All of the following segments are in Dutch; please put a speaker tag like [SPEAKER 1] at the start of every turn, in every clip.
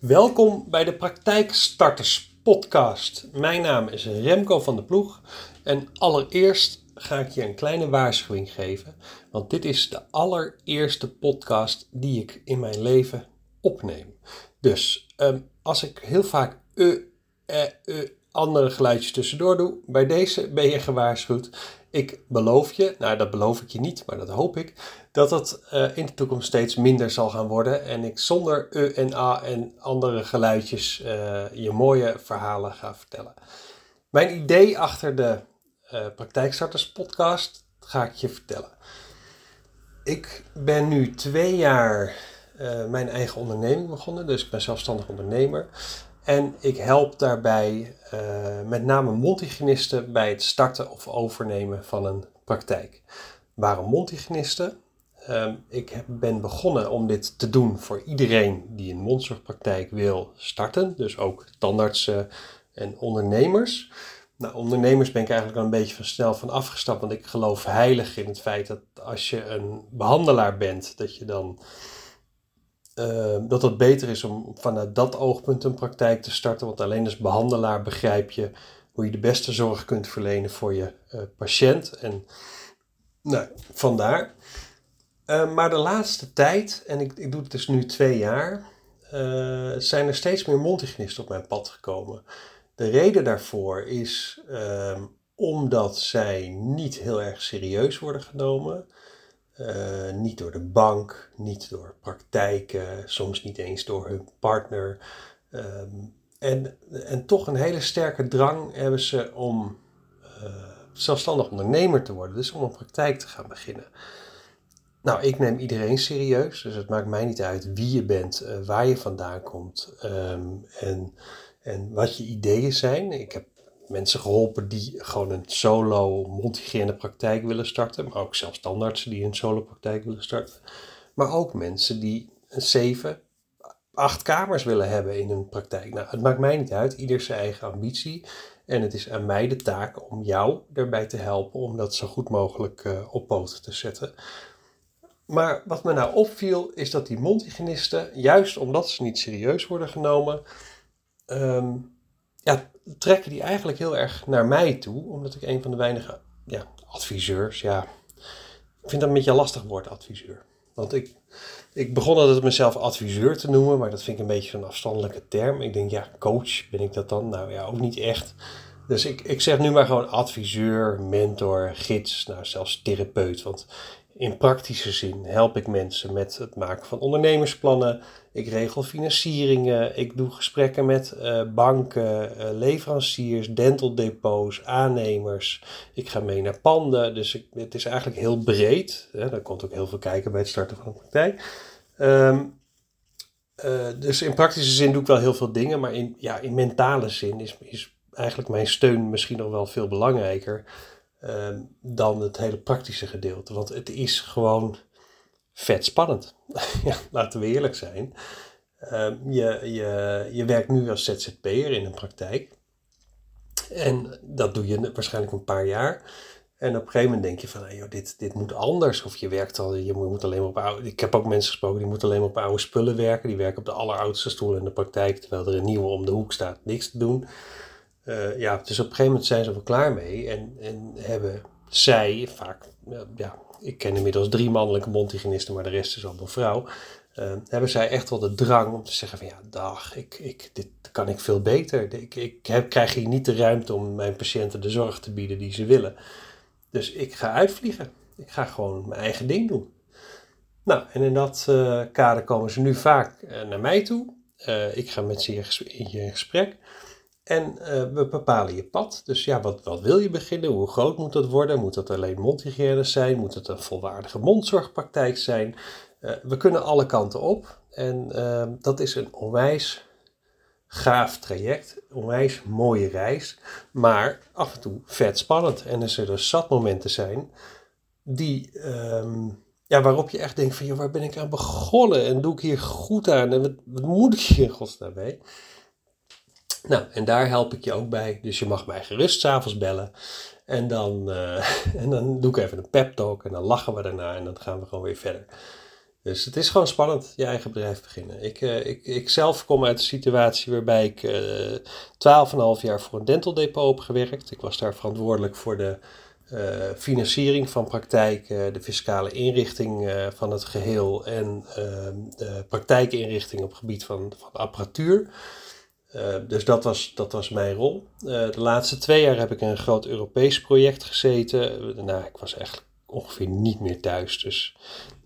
[SPEAKER 1] Welkom bij de Praktijkstarters podcast. Mijn naam is Remco van der Ploeg en allereerst ga ik je een kleine waarschuwing geven, want dit is de allereerste podcast die ik in mijn leven opneem. Dus ehm, als ik heel vaak uh, uh, uh, andere geluidjes tussendoor doe, bij deze ben je gewaarschuwd. Ik beloof je, nou dat beloof ik je niet, maar dat hoop ik, dat het uh, in de toekomst steeds minder zal gaan worden en ik zonder e en a en andere geluidjes uh, je mooie verhalen ga vertellen. Mijn idee achter de uh, Praktijkstarters podcast ga ik je vertellen. Ik ben nu twee jaar mijn eigen onderneming begonnen, dus ik ben zelfstandig ondernemer. En ik help daarbij met name mondhygiënisten bij het starten of overnemen van een praktijk. Waarom mondhygiënisten? Uh, ik ben begonnen om dit te doen voor iedereen die een mondzorgpraktijk wil starten. Dus ook tandartsen en ondernemers. Nou, ondernemers ben ik eigenlijk al een beetje van snel van afgestapt. Want ik geloof heilig in het feit dat als je een behandelaar bent, dat je dan uh, dat het beter is om vanuit dat oogpunt een praktijk te starten. Want alleen als behandelaar begrijp je hoe je de beste zorg kunt verlenen voor je uh, patiënt. En nou, vandaar. Uh, maar de laatste tijd, en ik, ik doe het dus nu twee jaar, zijn er steeds meer mondhygiënisten op mijn pad gekomen. De reden daarvoor is ehm, omdat zij niet heel erg serieus worden genomen. Uh, niet door de bank, niet door praktijken, soms niet eens door hun partner. Um, en, en toch een hele sterke drang hebben ze om zelfstandig ondernemer te worden, dus om een praktijk te gaan beginnen. Nou, ik neem iedereen serieus, dus het maakt mij niet uit wie je bent, uh, waar je vandaan komt um, en, en wat je ideeën zijn. Ik heb mensen geholpen die gewoon een solo mondhygiëne praktijk willen starten. Maar ook zelfs standaardsen die een solo praktijk willen starten. Maar ook mensen die een zeven, acht kamers willen hebben in hun praktijk. Nou, het maakt mij niet uit. Ieder zijn eigen ambitie. En het is aan mij de taak om jou erbij te helpen om dat zo goed mogelijk uh, op poten te zetten. Maar wat me nou opviel is dat die mondhygiënisten, juist omdat ze niet serieus worden genomen, um, ja, trekken die eigenlijk heel erg naar mij toe, omdat ik een van de weinige ja, adviseurs, ja, ik vind dat een beetje lastig woord, adviseur. Want ik, ik begon altijd mezelf adviseur te noemen, maar dat vind ik een beetje een afstandelijke term. Ik denk, ja, coach ben ik dat dan? Nou ja, ook niet echt. Dus ik, ik zeg nu maar gewoon adviseur, mentor, gids, nou zelfs therapeut. Want in praktische zin help ik mensen met het maken van ondernemersplannen. Ik regel financieringen. Ik doe gesprekken met uh, banken, uh, leveranciers, dental depots, aannemers. Ik ga mee naar panden. Dus het is eigenlijk heel breed. Hè. Daar komt ook heel veel kijken bij het starten van een praktijk. Um, uh, dus in praktische zin doe ik wel heel veel dingen. Maar in, ja, in mentale zin is, is eigenlijk mijn steun misschien nog wel veel belangrijker. Ehm, dan het hele praktische gedeelte. Want het is gewoon vet spannend. ja, laten we eerlijk zijn. Uh, je, je, je werkt nu als ZZP'er in een praktijk. En dat doe je waarschijnlijk een paar jaar. En op een gegeven moment denk je van, joh, dit, dit moet anders. Of je werkt al, je moet alleen maar op oude... Ik heb ook mensen gesproken die moeten alleen maar op oude spullen werken. Die werken op de alleroudste stoel in de praktijk. Terwijl er een nieuwe om de hoek staat, niks te doen. Uh, ja, dus op een gegeven moment zijn ze er klaar mee en, en hebben zij vaak, ja, ik ken inmiddels drie mannelijke mondhygiënisten, maar de rest is allemaal vrouw. Uh, hebben zij echt wel de drang om te zeggen van ja, dag, ik, ik, dit kan ik veel beter. Ik, ik heb, krijg hier niet de ruimte om mijn patiënten de zorg te bieden die ze willen. Dus ik ga uitvliegen. Ik ga gewoon mijn eigen ding doen. Nou, en in dat uh, kader komen ze nu vaak naar mij toe. ik ga met ze in gesprek. En uh, we bepalen je pad. Dus ja, wat, wat wil je beginnen? Hoe groot moet dat worden? Moet dat alleen mondhygiëne zijn? Moet het een volwaardige mondzorgpraktijk zijn? Uh, we kunnen alle kanten op. En uh, dat is een onwijs gaaf traject. Onwijs mooie reis. Maar af en toe vet spannend. En er zullen zat momenten zijn die... Um, ja, waarop je echt denkt van, joh, waar ben ik aan begonnen? En doe ik hier goed aan? En wat, wat moet ik hier in godsnaam mee? Nou, en daar help ik je ook bij. Dus je mag mij gerust s'avonds bellen. En dan, uh, en dan doe ik even een pep talk en dan lachen we daarna en dan gaan we gewoon weer verder. Dus het is gewoon spannend, je eigen bedrijf beginnen. Ik, uh, ik, ik zelf kom uit een situatie waarbij ik en een half jaar voor een dental depot heb gewerkt. Ik was daar verantwoordelijk voor de uh, financiering van praktijken, de fiscale inrichting uh, van het geheel en uh, de praktijkinrichting op het gebied van, van apparatuur. Dus dat was, dat was mijn rol. de laatste twee jaar heb ik in een groot Europees project gezeten. Nou, ik was echt ongeveer niet meer thuis. Dus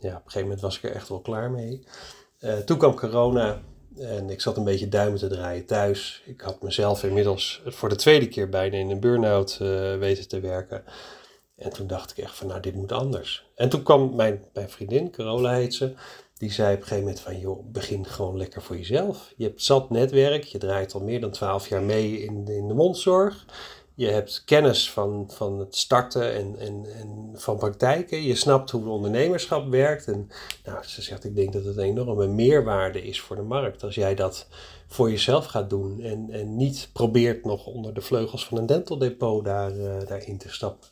[SPEAKER 1] ja, op een gegeven moment was ik er echt wel klaar mee. toen kwam corona en ik zat een beetje duimen te draaien thuis. Ik had mezelf inmiddels voor de tweede keer bijna in een burn-out weten te werken. En toen dacht ik echt van, nou, dit moet anders. En toen kwam mijn, mijn vriendin, Carola heet ze, die zei op een gegeven moment van, joh, begin gewoon lekker voor jezelf. Je hebt zat netwerk, je draait al meer dan twaalf jaar mee in, in de mondzorg. Je hebt kennis van, van het starten en, en, en van praktijken. Je snapt hoe ondernemerschap werkt. En nou, ze zegt, ik denk dat het een enorme meerwaarde is voor de markt. Als jij dat voor jezelf gaat doen en, en niet probeert nog onder de vleugels van een dental depot daar, uh, daarin te stappen.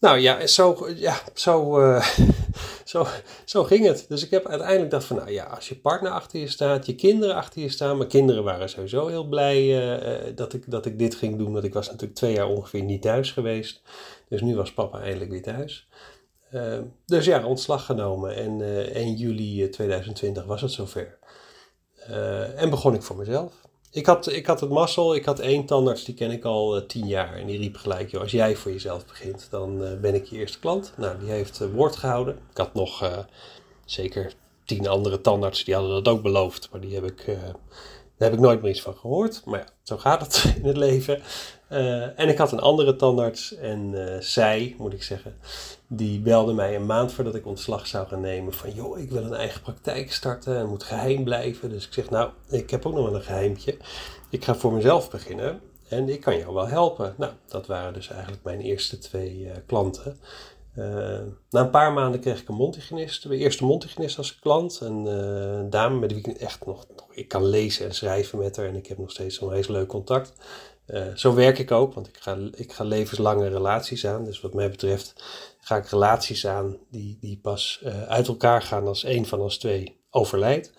[SPEAKER 1] Nou ja, zo, ja, zo, uh, zo, zo ging het. Dus ik heb uiteindelijk gedacht van, nou ja, als je partner achter je staat, je kinderen achter je staan. Mijn kinderen waren sowieso heel blij uh, dat, ik, dat ik dit ging doen. Want ik was natuurlijk twee jaar ongeveer niet thuis geweest. Dus nu was papa eindelijk weer thuis. Dus ja, ontslag genomen. En 1 juli 2020 was het zover. en begon ik voor mezelf. Ik had, ik had het mazzel, ik had één tandarts, die ken ik al uh, tien jaar. En die riep gelijk, joh, als jij voor jezelf begint, dan uh, ben ik je eerste klant. Nou, die heeft uh, woord gehouden. Ik had nog zeker tien andere tandartsen, die hadden dat ook beloofd. Maar die heb ik, daar heb ik nooit meer iets van gehoord. Maar ja, zo gaat het in het leven. en ik had een andere tandarts en zij, moet ik zeggen, die belde mij een maand voordat ik ontslag zou gaan nemen. Van joh, ik wil een eigen praktijk starten en moet geheim blijven. Dus ik zeg nou, ik heb ook nog wel een geheimtje. Ik ga voor mezelf beginnen en ik kan jou wel helpen. Nou, dat waren dus eigenlijk mijn eerste twee uh, klanten. Uh, na een paar maanden kreeg ik een mondhygiënist, de eerste mondhygiënist als klant. Een uh, dame met wie ik echt nog, ik kan lezen en schrijven met haar en ik heb nog steeds een heel leuk contact. Uh, zo werk ik ook, want ik ga, ik ga levenslange relaties aan. Dus wat mij betreft ga ik relaties aan die, die pas uit elkaar gaan als één van ons twee overlijdt.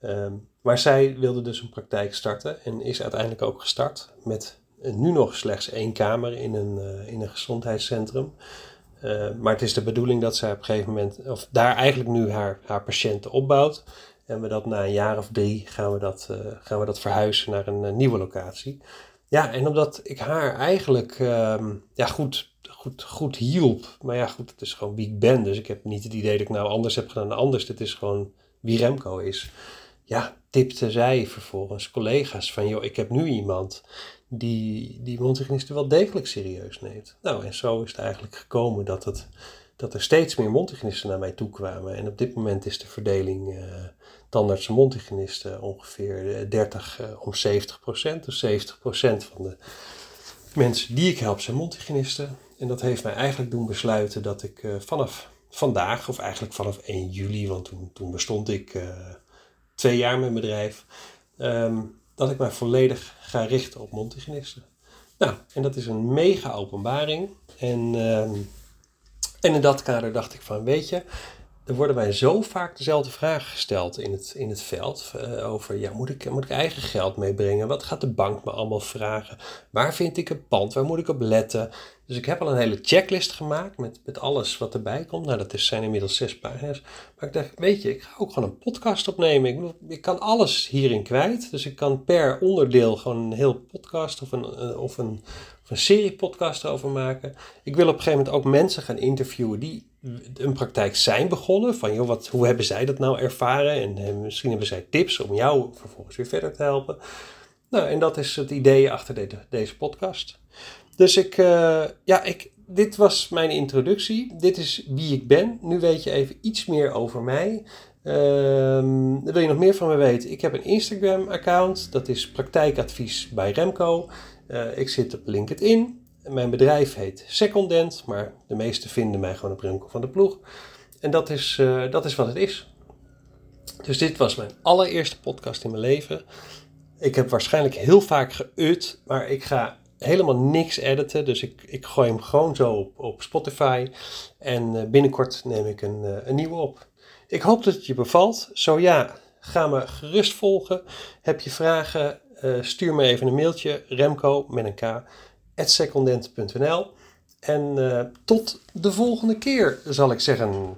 [SPEAKER 1] Um, maar zij wilde dus een praktijk starten en is uiteindelijk ook gestart met nu nog slechts één kamer in een, in een gezondheidscentrum. Maar het is de bedoeling dat zij op een gegeven moment, of daar eigenlijk nu haar, haar patiënten opbouwt. En we dat na een jaar of drie gaan we dat, gaan we dat verhuizen naar een nieuwe locatie. Ja, en omdat ik haar eigenlijk um, ja, goed goed, goed hielp. Maar ja, goed, het is gewoon wie ik ben. Dus ik heb niet het idee dat ik nou anders heb gedaan dan anders. Het is gewoon wie Remco is. Ja, tipte zij vervolgens collega's van... joh, ik heb nu iemand die die mondhygiënisten wel degelijk serieus neemt. Nou, en zo is het eigenlijk gekomen dat, het, dat er steeds meer mondhygiënisten naar mij toe kwamen. En op dit moment is de verdeling uh, tandartsen mondhygiënisten ongeveer 30 uh, om 70 procent. Dus 70 procent van de mensen die ik help zijn mondhygiënisten. En dat heeft mij eigenlijk doen besluiten dat ik vanaf vandaag, of eigenlijk vanaf 1 juli, want toen, toen bestond ik twee jaar met mijn bedrijf, um, dat ik mij volledig ga richten op mondhygiënisten. Nou, en dat is een mega openbaring. En, um, en in dat kader dacht ik van, weet je, er worden mij zo vaak dezelfde vragen gesteld in het, in het veld. Uh, over, ja, moet ik, moet ik eigen geld meebrengen? Wat gaat de bank me allemaal vragen? Waar vind ik een pand? Waar moet ik op letten? Dus ik heb al een hele checklist gemaakt met, met alles wat erbij komt. Nou, dat is, zijn inmiddels zes pagina's. Maar ik dacht, weet je, ik ga ook gewoon een podcast opnemen. Ik, ik kan alles hierin kwijt. Dus ik kan per onderdeel gewoon een heel podcast of een, of een, een serie podcast over maken. Ik wil op een gegeven moment ook mensen gaan interviewen die een praktijk zijn begonnen. Van joh, wat, hoe hebben zij dat nou ervaren? En, en misschien hebben zij tips om jou vervolgens weer verder te helpen. Nou, en dat is het idee achter de, deze podcast. Dus ik, uh, ja, ik, dit was mijn introductie. Dit is wie ik ben. Nu weet je even iets meer over mij. Um, wil je nog meer van me weten? Ik heb een Instagram-account. Dat is praktijkadvies bij Remco. Uh, ik zit op LinkedIn. Mijn bedrijf heet Secondent, maar de meesten vinden mij gewoon op Remco van de Ploeg. En dat is, uh, dat is wat het is. Dus dit was mijn allereerste podcast in mijn leven. Ik heb waarschijnlijk heel vaak geut, maar ik ga helemaal niks editen. Dus ik, ik gooi hem gewoon zo op, op Spotify. En uh, binnenkort neem ik een, uh, een nieuwe op. Ik hoop dat het je bevalt. Zo ja, ga me gerust volgen. Heb je vragen, uh, stuur me even een mailtje. Remco met een k. secondent.nl En tot de volgende keer, zal ik zeggen.